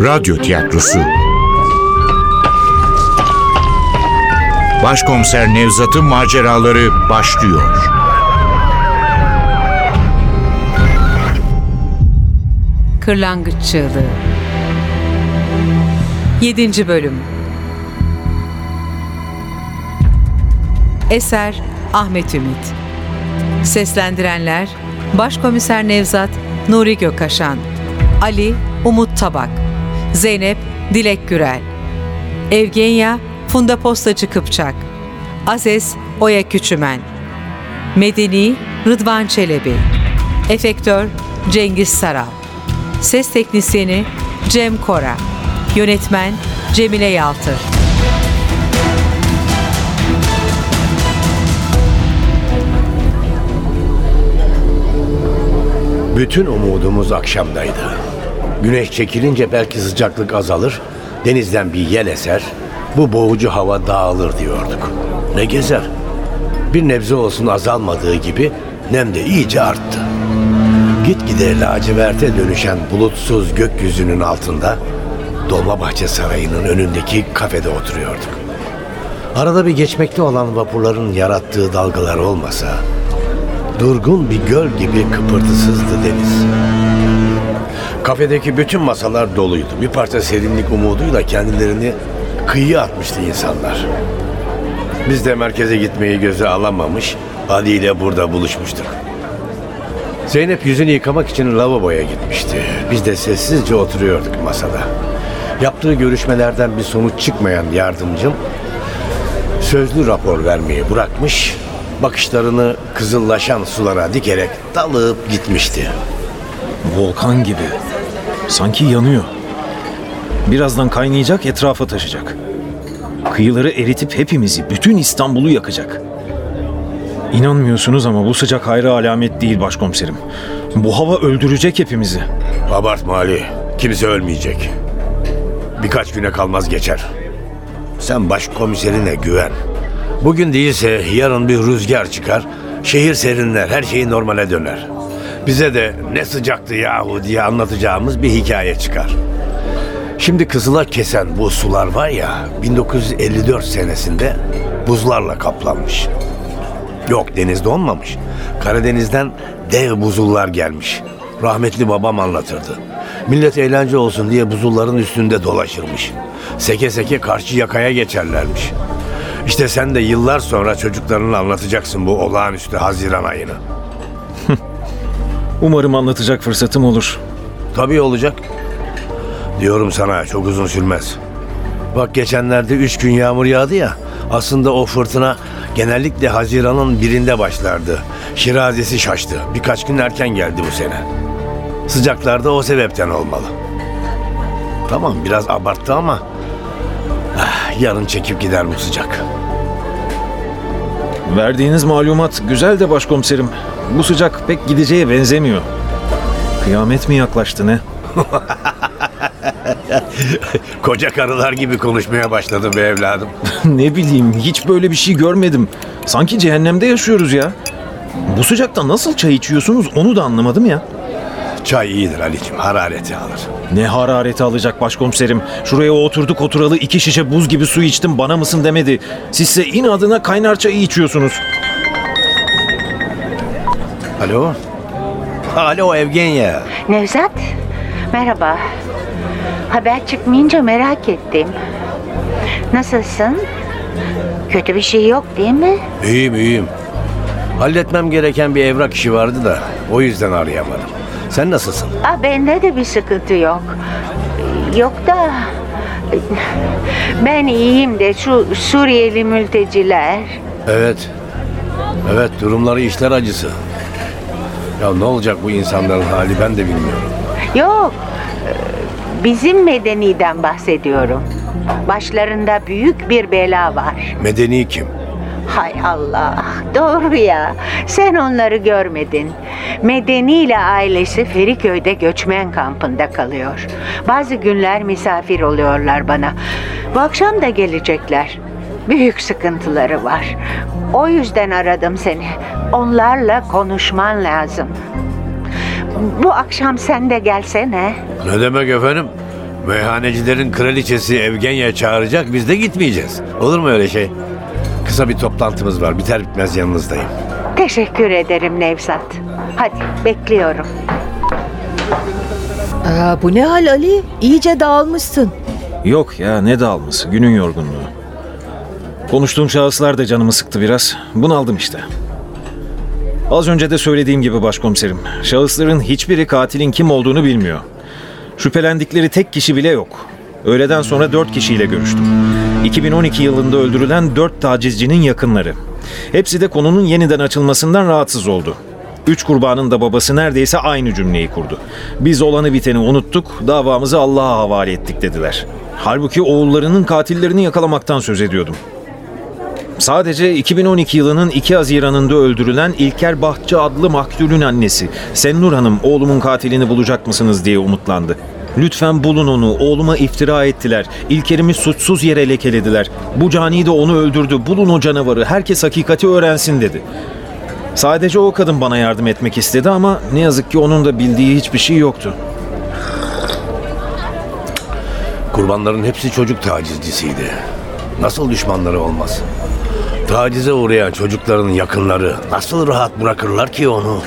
Radyo Tiyatrosu Başkomiser Nevzat'ın maceraları başlıyor. Kırlangıç Çığlığı 7. Bölüm Eser Ahmet Ümit Seslendirenler Başkomiser Nevzat Nuri Gökaşan Ali Umut Tabak Zeynep Dilek Gürel. Evgenya Funda Postacı Kıpçak. Aziz Oya Küçümen. Medeni Rıdvan Çelebi. Efektör Cengiz Saral. Ses Teknisyeni Cem Kora. Yönetmen Cemile Yaltır. Bütün umudumuz akşamdaydı. Güneş çekilince belki sıcaklık azalır, denizden bir yel eser, bu boğucu hava dağılır diyorduk. Ne gezer? Bir nebze olsun azalmadığı gibi nem de iyice arttı. Gitgide laciverte dönüşen bulutsuz gökyüzünün altında Dolmabahçe Sarayı'nın önündeki kafede oturuyorduk. Arada bir geçmekte olan vapurların yarattığı dalgalar olmasa durgun bir göl gibi kıpırtısızdı deniz. Kafedeki bütün masalar doluydu. Bir parça serinlik umuduyla kendilerini kıyıya atmıştı insanlar. Biz de merkeze gitmeyi göze alamamış, Ali ile burada buluşmuştuk. Zeynep yüzünü yıkamak için lavaboya gitmişti. Biz de sessizce oturuyorduk masada. Yaptığı görüşmelerden bir sonuç çıkmayan yardımcım sözlü rapor vermeyi bırakmış, bakışlarını kızıllaşan sulara dikerek dalıp gitmişti. Volkan gibi. Sanki yanıyor. Birazdan kaynayacak, etrafa taşacak. Kıyıları eritip hepimizi, bütün İstanbul'u yakacak. İnanmıyorsunuz ama bu sıcak hayra alamet değil başkomiserim. Bu hava öldürecek hepimizi. Abartma Ali. Kimse ölmeyecek. Birkaç güne kalmaz geçer. Sen başkomiserine güven. Bugün değilse yarın bir rüzgar çıkar. Şehir serinler. Her şey normale döner. Bize de ne sıcaktı yahu diye anlatacağımız bir hikaye çıkar. Şimdi Kızıl'a kesen bu sular var ya 1954 senesinde buzlarla kaplanmış. Yok deniz donmamış. Karadeniz'den dev buzullar gelmiş. Rahmetli babam anlatırdı. Millet eğlence olsun diye buzulların üstünde dolaşırmış. Seke seke karşı yakaya geçerlermiş. İşte sen de yıllar sonra çocuklarına anlatacaksın bu olağanüstü Haziran ayını. Umarım anlatacak fırsatım olur. Tabii olacak. Diyorum sana çok uzun sürmez. Bak geçenlerde üç gün yağmur yağdı ya. Aslında o fırtına genellikle Haziran'ın birinde başlardı. Şirazesi şaştı. Birkaç gün erken geldi bu sene. Sıcaklarda o sebepten olmalı. Tamam biraz abarttı ama ah, yarın çekip gider bu sıcak. Verdiğiniz malumat güzel de başkomiserim. Bu sıcak pek gideceğe benzemiyor. Kıyamet mi yaklaştı ne? Koca karılar gibi konuşmaya başladı be evladım. ne bileyim hiç böyle bir şey görmedim. Sanki cehennemde yaşıyoruz ya. Bu sıcakta nasıl çay içiyorsunuz onu da anlamadım ya. Çay iyidir Ali'cim harareti alır. Ne harareti alacak başkomiserim. Şuraya oturduk oturalı iki şişe buz gibi su içtim bana mısın demedi. Sizse inadına kaynar çayı içiyorsunuz. Alo? Alo Evgenya. Nevzat, merhaba. Haber çıkmayınca merak ettim. Nasılsın? Kötü bir şey yok değil mi? İyiyim iyiyim. Halletmem gereken bir evrak işi vardı da o yüzden arayamadım. Sen nasılsın? Aa, bende de bir sıkıntı yok. Yok da... Ben iyiyim de şu Suriyeli mülteciler... Evet. Evet durumları işler acısı. Ya ne olacak bu insanların hali ben de bilmiyorum. Yok, bizim medeniden bahsediyorum. Başlarında büyük bir bela var. Medeni kim? Hay Allah, doğru ya. Sen onları görmedin. Medeni ile ailesi Feriköy'de göçmen kampında kalıyor. Bazı günler misafir oluyorlar bana. Bu akşam da gelecekler. Büyük sıkıntıları var. O yüzden aradım seni. Onlarla konuşman lazım. Bu akşam sen de gelsene. Ne demek efendim? Meyhanecilerin kraliçesi Evgenya çağıracak biz de gitmeyeceğiz. Olur mu öyle şey? Kısa bir toplantımız var. Biter bitmez yanınızdayım. Teşekkür ederim Nevzat. Hadi bekliyorum. Aa, bu ne hal Ali? İyice dağılmışsın. Yok ya ne dağılması günün yorgunluğu. Konuştuğum şahıslar da canımı sıktı biraz. Bunaldım işte. Az önce de söylediğim gibi başkomiserim. Şahısların hiçbiri katilin kim olduğunu bilmiyor. Şüphelendikleri tek kişi bile yok. Öğleden sonra dört kişiyle görüştüm. 2012 yılında öldürülen dört tacizcinin yakınları. Hepsi de konunun yeniden açılmasından rahatsız oldu. Üç kurbanın da babası neredeyse aynı cümleyi kurdu. Biz olanı biteni unuttuk, davamızı Allah'a havale ettik dediler. Halbuki oğullarının katillerini yakalamaktan söz ediyordum. Sadece 2012 yılının 2 Haziran'ında öldürülen İlker Bahçı adlı maktulün annesi Sennur Hanım oğlumun katilini bulacak mısınız diye umutlandı. Lütfen bulun onu, oğluma iftira ettiler. İlker'imi suçsuz yere lekelediler. Bu cani de onu öldürdü, bulun o canavarı, herkes hakikati öğrensin dedi. Sadece o kadın bana yardım etmek istedi ama ne yazık ki onun da bildiği hiçbir şey yoktu. Kurbanların hepsi çocuk tacizcisiydi. Nasıl düşmanları olmaz? Tacize uğrayan çocukların yakınları nasıl rahat bırakırlar ki onu?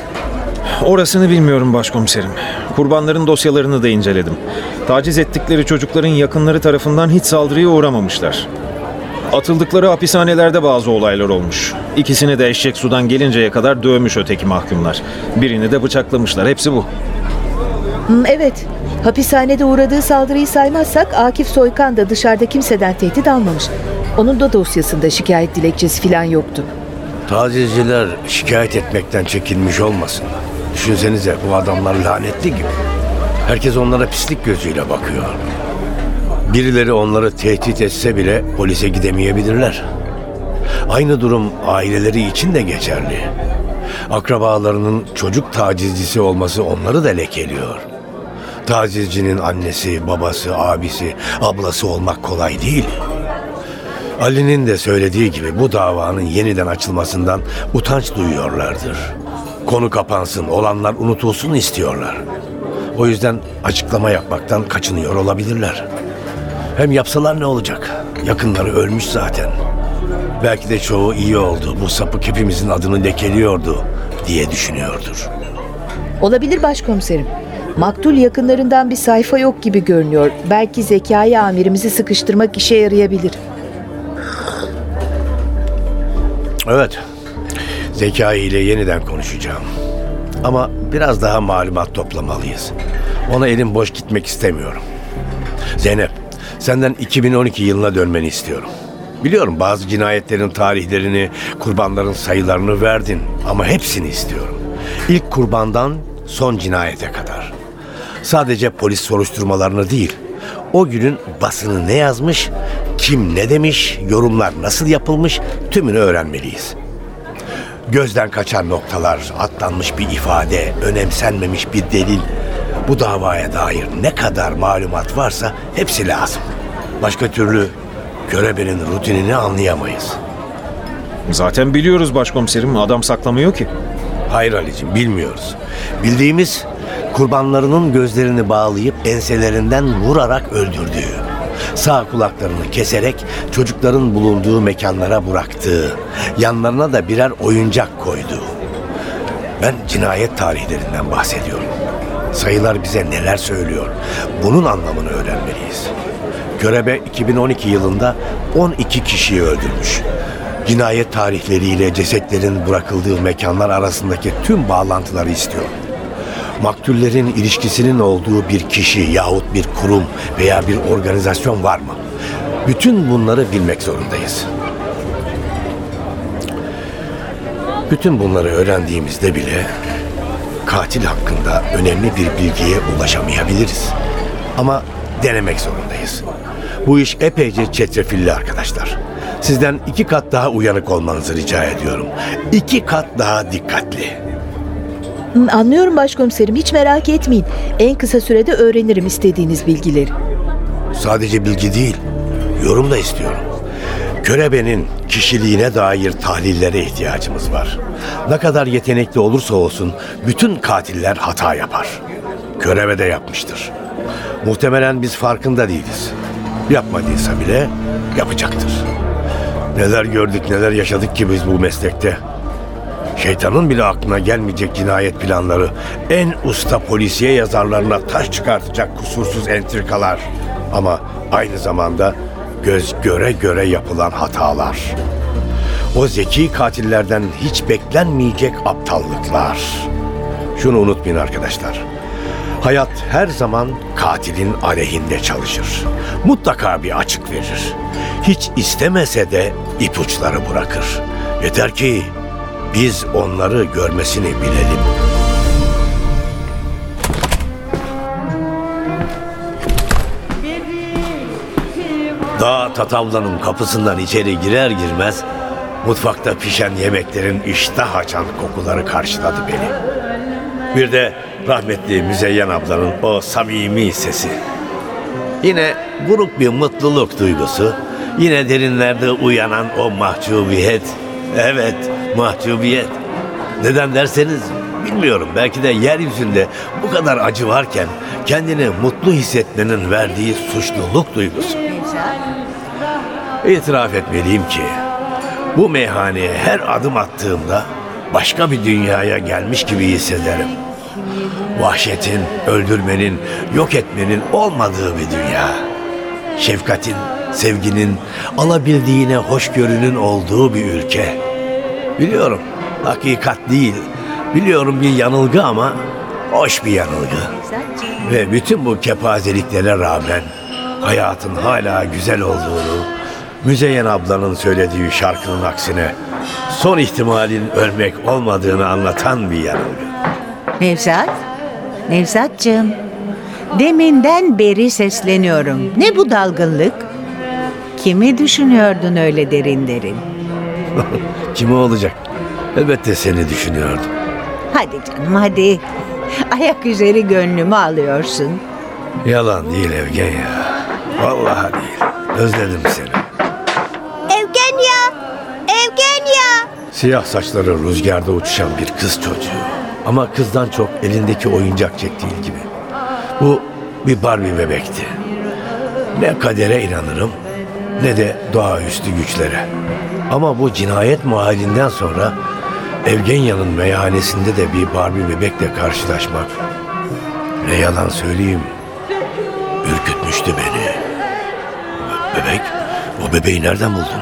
Orasını bilmiyorum başkomiserim. Kurbanların dosyalarını da inceledim. Taciz ettikleri çocukların yakınları tarafından hiç saldırıya uğramamışlar. Atıldıkları hapishanelerde bazı olaylar olmuş. İkisini de eşek sudan gelinceye kadar dövmüş öteki mahkumlar. Birini de bıçaklamışlar. Hepsi bu. Hmm, evet. Hapishanede uğradığı saldırıyı saymazsak Akif Soykan da dışarıda kimseden tehdit almamış. Onun da dosyasında şikayet dilekçesi falan yoktu. Tacizciler şikayet etmekten çekinmiş olmasın. Düşünsenize bu adamlar lanetli gibi. Herkes onlara pislik gözüyle bakıyor. Birileri onları tehdit etse bile polise gidemeyebilirler. Aynı durum aileleri için de geçerli. Akrabalarının çocuk tacizcisi olması onları da lekeliyor. Tacizcinin annesi, babası, abisi, ablası olmak kolay değil. Ali'nin de söylediği gibi bu davanın yeniden açılmasından utanç duyuyorlardır. Konu kapansın, olanlar unutulsun istiyorlar. O yüzden açıklama yapmaktan kaçınıyor olabilirler. Hem yapsalar ne olacak? Yakınları ölmüş zaten. Belki de çoğu iyi oldu, bu sapık hepimizin adını lekeliyordu diye düşünüyordur. Olabilir başkomiserim. Maktul yakınlarından bir sayfa yok gibi görünüyor. Belki Zekai amirimizi sıkıştırmak işe yarayabilir. Evet. Zekai ile yeniden konuşacağım. Ama biraz daha malumat toplamalıyız. Ona elim boş gitmek istemiyorum. Zeynep, senden 2012 yılına dönmeni istiyorum. Biliyorum bazı cinayetlerin tarihlerini, kurbanların sayılarını verdin ama hepsini istiyorum. İlk kurbandan son cinayete kadar. Sadece polis soruşturmalarını değil, o günün basını ne yazmış, kim ne demiş, yorumlar nasıl yapılmış tümünü öğrenmeliyiz. Gözden kaçan noktalar, atlanmış bir ifade, önemsenmemiş bir delil. Bu davaya dair ne kadar malumat varsa hepsi lazım. Başka türlü görebenin rutinini anlayamayız. Zaten biliyoruz başkomiserim. Adam saklamıyor ki. Hayır Ali'cim bilmiyoruz. Bildiğimiz kurbanlarının gözlerini bağlayıp enselerinden vurarak öldürdüğü. Sağ kulaklarını keserek çocukların bulunduğu mekanlara bıraktığı. Yanlarına da birer oyuncak koyduğu. Ben cinayet tarihlerinden bahsediyorum. Sayılar bize neler söylüyor? Bunun anlamını öğrenmeliyiz. Körebe 2012 yılında 12 kişiyi öldürmüş. Cinayet tarihleriyle cesetlerin bırakıldığı mekanlar arasındaki tüm bağlantıları istiyor. Maktullerin ilişkisinin olduğu bir kişi yahut bir kurum veya bir organizasyon var mı? Bütün bunları bilmek zorundayız. Bütün bunları öğrendiğimizde bile katil hakkında önemli bir bilgiye ulaşamayabiliriz. Ama denemek zorundayız. Bu iş epeyce çetrefilli arkadaşlar. Sizden iki kat daha uyanık olmanızı rica ediyorum. İki kat daha dikkatli. Anlıyorum başkomiserim. Hiç merak etmeyin. En kısa sürede öğrenirim istediğiniz bilgileri. Sadece bilgi değil, yorum da istiyorum. Körebenin kişiliğine dair tahlillere ihtiyacımız var. Ne kadar yetenekli olursa olsun bütün katiller hata yapar. Körebe de yapmıştır. Muhtemelen biz farkında değiliz. Yapmadıysa bile yapacaktır. Neler gördük neler yaşadık ki biz bu meslekte. Şeytanın bile aklına gelmeyecek cinayet planları, en usta polisiye yazarlarına taş çıkartacak kusursuz entrikalar. Ama aynı zamanda göz göre göre yapılan hatalar. O zeki katillerden hiç beklenmeyecek aptallıklar. Şunu unutmayın arkadaşlar. Hayat her zaman katilin aleyhinde çalışır. Mutlaka bir açık verir. Hiç istemese de ipuçları bırakır. Yeter ki biz onları görmesini bilelim. Dağ Tatavla'nın kapısından içeri girer girmez mutfakta pişen yemeklerin iştah açan kokuları karşıladı beni. Bir de rahmetli Müzeyyen ablanın o samimi sesi. Yine buruk bir mutluluk duygusu, yine derinlerde uyanan o mahcubiyet. Evet, mahcubiyet. Neden derseniz bilmiyorum. Belki de yeryüzünde bu kadar acı varken kendini mutlu hissetmenin verdiği suçluluk duygusu. İtiraf etmeliyim ki bu meyhaneye her adım attığımda başka bir dünyaya gelmiş gibi hissederim. Vahşetin, öldürmenin, yok etmenin olmadığı bir dünya. Şefkatin, sevginin, alabildiğine hoşgörünün olduğu bir ülke. Biliyorum, hakikat değil. Biliyorum bir yanılgı ama hoş bir yanılgı. Ve bütün bu kepazeliklere rağmen hayatın hala güzel olduğunu, Müzeyyen ablanın söylediği şarkının aksine son ihtimalin ölmek olmadığını anlatan bir yanılgı. Nevzat? Nevzatcığım. Deminden beri sesleniyorum. Ne bu dalgınlık? Kimi düşünüyordun öyle derin derin? Kimi olacak? Elbette seni düşünüyordum. Hadi canım hadi. Ayak üzeri gönlümü alıyorsun. Yalan değil Evgenya. Vallahi değil. Özledim seni. Evgenya! Evgenya! Siyah saçları rüzgarda uçuşan bir kız çocuğu. Ama kızdan çok elindeki oyuncak çektiği gibi. Bu bir Barbie bebekti. Ne kadere inanırım ne de doğaüstü güçlere. Ama bu cinayet mahallinden sonra Evgenya'nın meyhanesinde de bir Barbie bebekle karşılaşmak ne yalan söyleyeyim ürkütmüştü beni. Be- bebek? O bebeği nereden buldun?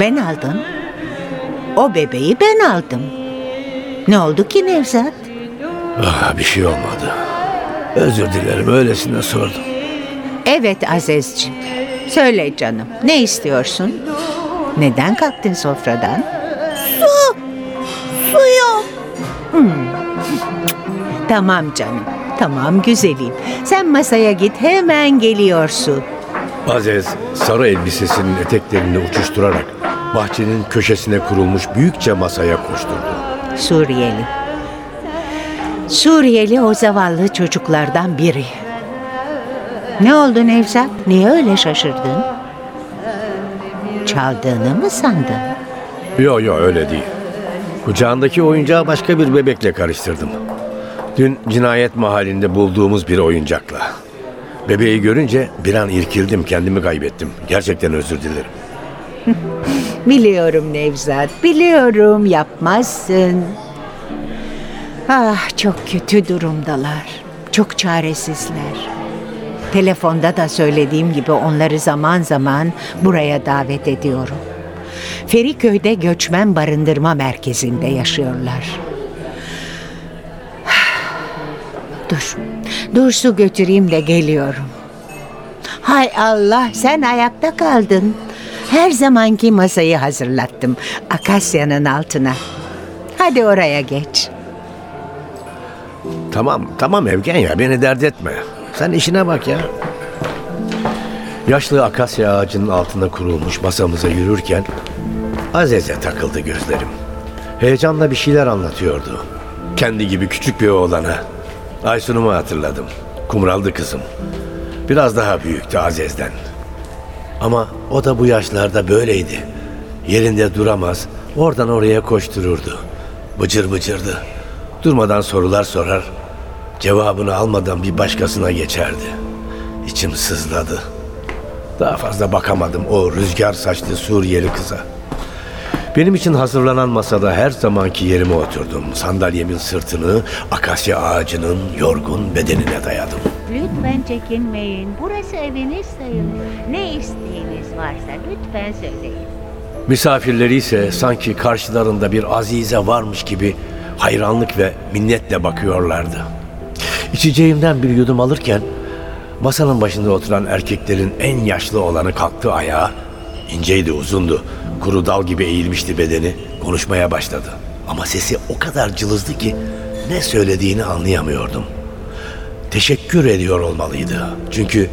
Ben aldım. O bebeği ben aldım. Ne oldu ki Nevzat? Ah, bir şey olmadı. Özür dilerim öylesine sordum. Evet Azizciğim. Söyle canım. Ne istiyorsun? Neden kalktın sofradan? Su! Su yok. tamam canım. Tamam güzelim. Sen masaya git hemen geliyor su. Aziz sarı elbisesinin eteklerini uçuşturarak bahçenin köşesine kurulmuş büyükçe masaya koşturdu. Suriyeli. Suriyeli o zavallı çocuklardan biri. Ne oldu Nevzat? Niye öyle şaşırdın? Çaldığını mı sandın? Yo yo öyle değil. Kucağındaki oyuncağı başka bir bebekle karıştırdım. Dün cinayet mahallinde bulduğumuz bir oyuncakla. Bebeği görünce bir an irkildim, kendimi kaybettim. Gerçekten özür dilerim. Biliyorum Nevzat, biliyorum yapmazsın. Ah çok kötü durumdalar. Çok çaresizler. Telefonda da söylediğim gibi onları zaman zaman buraya davet ediyorum. Feriköy'de göçmen barındırma merkezinde yaşıyorlar. Dur, dur su götüreyim de geliyorum. Hay Allah sen ayakta kaldın. Her zamanki masayı hazırlattım. Akasya'nın altına. Hadi oraya geç. Tamam, tamam Evgenya beni dert etme. Sen işine bak ya. Yaşlı akasya ağacının altında kurulmuş masamıza yürürken Aziz'e takıldı gözlerim. Heyecanla bir şeyler anlatıyordu. Kendi gibi küçük bir oğlana. Aysun'umu hatırladım. Kumraldı kızım. Biraz daha büyüktü Aziz'den. Ama o da bu yaşlarda böyleydi. Yerinde duramaz, oradan oraya koştururdu. Bıcır bıcırdı. Durmadan sorular sorar, cevabını almadan bir başkasına geçerdi. İçim sızladı. Daha fazla bakamadım o rüzgar saçlı Suriyeli kıza. Benim için hazırlanan masada her zamanki yerime oturdum. Sandalyemin sırtını akasya ağacının yorgun bedenine dayadım. Lütfen çekinmeyin. Burası eviniz sayılır. Ne isteğiniz varsa lütfen söyleyin. Misafirleri ise sanki karşılarında bir azize varmış gibi hayranlık ve minnetle bakıyorlardı. İçeceğimden bir yudum alırken masanın başında oturan erkeklerin en yaşlı olanı kalktı ayağa. İnceydi, uzundu. Kuru dal gibi eğilmişti bedeni. Konuşmaya başladı. Ama sesi o kadar cılızdı ki ne söylediğini anlayamıyordum. Teşekkür ediyor olmalıydı. Çünkü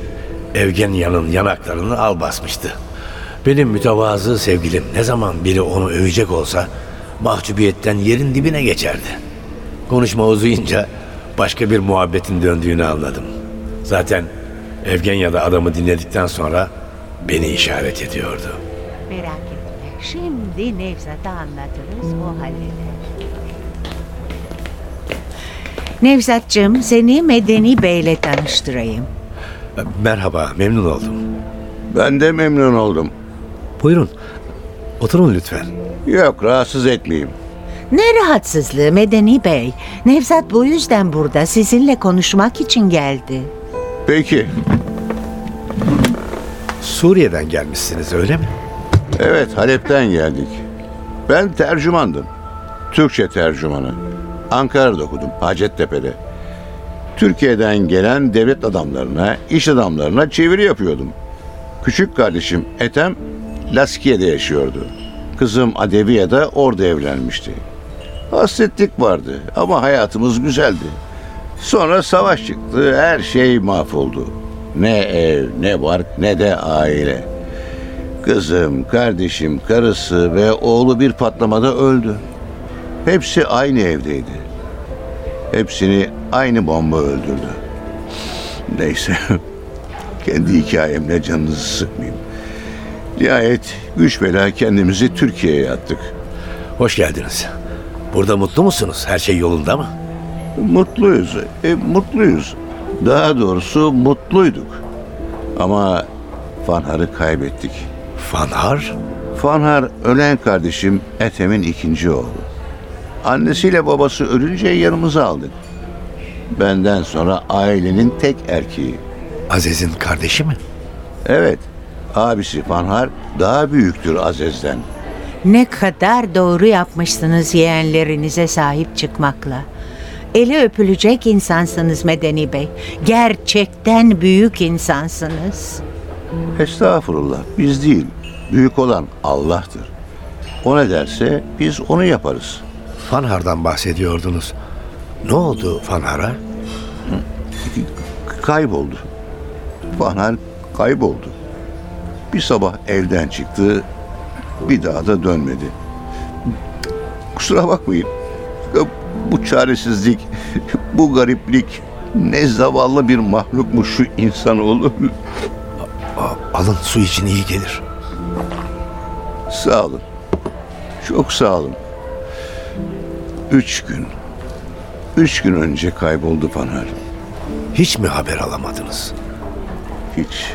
Evgenya'nın yanaklarını al basmıştı. Benim mütevazı sevgilim ne zaman biri onu övecek olsa mahcubiyetten yerin dibine geçerdi. Konuşma uzayınca başka bir muhabbetin döndüğünü anladım. Zaten Evgenya da adamı dinledikten sonra beni işaret ediyordu. Merak etme. Şimdi Nevzat'a anlatırız o halleder. Nevzat'cığım seni Medeni Bey'le tanıştırayım. Merhaba, memnun oldum. Ben de memnun oldum. Buyurun, oturun lütfen. Yok rahatsız etmeyeyim. Ne rahatsızlığı Medeni Bey. Nevzat bu yüzden burada sizinle konuşmak için geldi. Peki. Suriye'den gelmişsiniz öyle mi? Evet Halep'ten geldik. Ben tercümandım. Türkçe tercümanı. Ankara'da okudum Hacettepe'de. Türkiye'den gelen devlet adamlarına, iş adamlarına çeviri yapıyordum. Küçük kardeşim Ethem Laskiye'de yaşıyordu. Kızım Adeviye de orada evlenmişti. Hasretlik vardı ama hayatımız güzeldi. Sonra savaş çıktı, her şey mahvoldu. Ne ev, ne bark, ne de aile. Kızım, kardeşim, karısı ve oğlu bir patlamada öldü. Hepsi aynı evdeydi. Hepsini aynı bomba öldürdü. Neyse, kendi hikayemle canınızı sıkmayayım. Nihayet güç bela kendimizi Türkiye'ye attık. Hoş geldiniz. Burada mutlu musunuz? Her şey yolunda mı? Mutluyuz, e, mutluyuz. Daha doğrusu mutluyduk. Ama Fanhar'ı kaybettik. Fanhar? Fanhar ölen kardeşim Ethem'in ikinci oğlu. Annesiyle babası ölünce yanımıza aldık. Benden sonra ailenin tek erkeği. Aziz'in kardeşi mi? Evet, abisi Fanhar daha büyüktür Azez'den. Ne kadar doğru yapmışsınız yeğenlerinize sahip çıkmakla. Eli öpülecek insansınız Medeni Bey. Gerçekten büyük insansınız. Estağfurullah, biz değil. Büyük olan Allah'tır. O ne derse biz onu yaparız. Fanhar'dan bahsediyordunuz. Ne oldu Fanhar'a? Kayboldu. Fanhar kayboldu. Bir sabah evden çıktı, bir daha da dönmedi. Kusura bakmayın. Bu çaresizlik, bu gariplik ne zavallı bir mahlukmuş şu insanoğlu. Aa, alın su için iyi gelir. Sağ olun. Çok sağ olun. Üç gün. Üç gün önce kayboldu Fanhar. Hiç mi haber alamadınız? Hiç,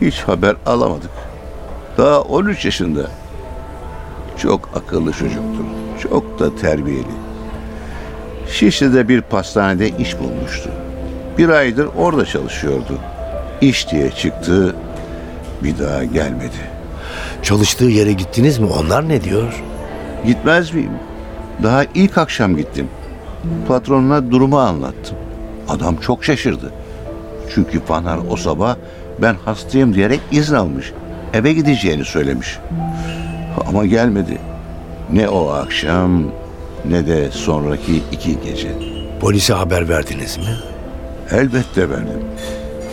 hiç haber alamadık. Daha 13 yaşında. Çok akıllı çocuktur. Çok da terbiyeli. Şişli'de bir pastanede iş bulmuştu. Bir aydır orada çalışıyordu. İş diye çıktı, bir daha gelmedi. Çalıştığı yere gittiniz mi? Onlar ne diyor? Gitmez miyim? Daha ilk akşam gittim. Patronuna durumu anlattım. Adam çok şaşırdı. Çünkü Fanhar o sabah ben hastayım diyerek izin almış. Eve gideceğini söylemiş. Ama gelmedi. Ne o akşam ne de sonraki iki gece. Polise haber verdiniz mi? Elbette verdim.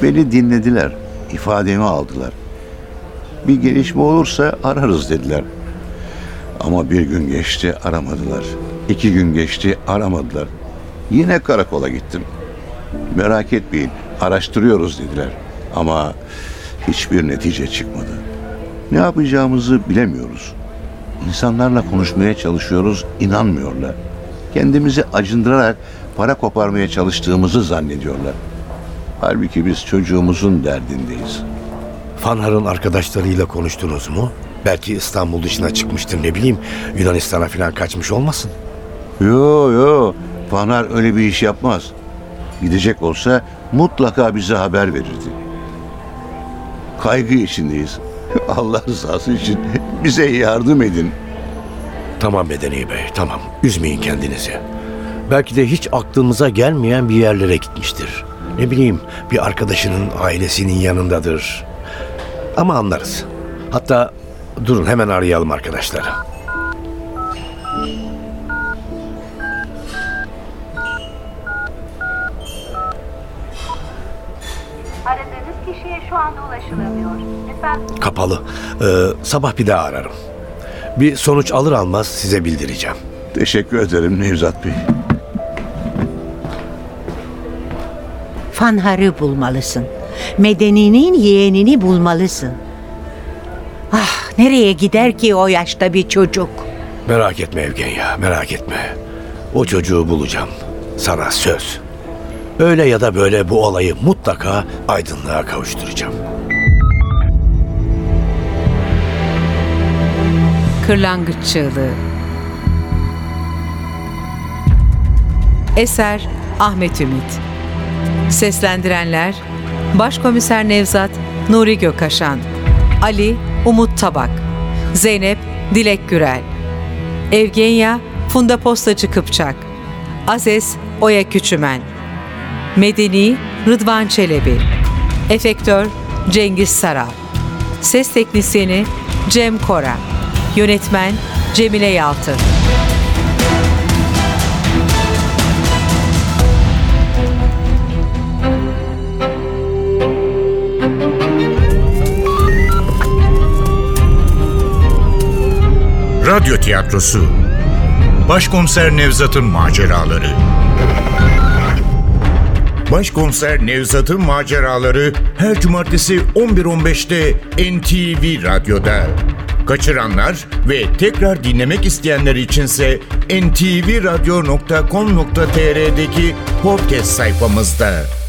Beni dinlediler. ifademi aldılar. Bir gelişme olursa ararız dediler. Ama bir gün geçti aramadılar. İki gün geçti aramadılar. Yine karakola gittim. Merak etmeyin araştırıyoruz dediler. Ama hiçbir netice çıkmadı. Ne yapacağımızı bilemiyoruz. İnsanlarla konuşmaya çalışıyoruz, inanmıyorlar. Kendimizi acındırarak para koparmaya çalıştığımızı zannediyorlar. Halbuki biz çocuğumuzun derdindeyiz. Fanhar'ın arkadaşlarıyla konuştunuz mu? Belki İstanbul dışına çıkmıştır ne bileyim. Yunanistan'a falan kaçmış olmasın? Yo yo, Fanar öyle bir iş yapmaz. Gidecek olsa mutlaka bize haber verirdi. Kaygı içindeyiz. Allah rızası için bize yardım edin. Tamam Medeni Bey, tamam. Üzmeyin kendinizi. Belki de hiç aklımıza gelmeyen bir yerlere gitmiştir. Ne bileyim, bir arkadaşının ailesinin yanındadır. Ama anlarız. Hatta durun hemen arayalım arkadaşları. Aradığınız kişiye şu anda ulaşılamıyor. Kapalı. Ee, sabah bir daha ararım. Bir sonuç alır almaz size bildireceğim. Teşekkür ederim Nevzat Bey. Fanhar'ı bulmalısın. Medeni'nin yeğenini bulmalısın. Ah nereye gider ki o yaşta bir çocuk? Merak etme Evgenya, merak etme. O çocuğu bulacağım. Sana söz. Öyle ya da böyle bu olayı mutlaka aydınlığa kavuşturacağım. Kırlangıç Çığlığı. Eser Ahmet Ümit. Seslendirenler Başkomiser Nevzat Nuri Gökaşan Ali Umut Tabak Zeynep Dilek Gürel Evgenya Funda Postacı Kıpçak Azes Oya Küçümen Medeni Rıdvan Çelebi Efektör Cengiz Saral Ses Teknisyeni Cem Kora Yönetmen Cemile Yaltın. Radyo tiyatrosu. Başkomiser Nevzat'ın maceraları. Başkomiser Nevzat'ın maceraları her cumartesi 11.15'te NTV Radyo'da. Kaçıranlar ve tekrar dinlemek isteyenler içinse ntvradio.com.tr'deki podcast sayfamızda.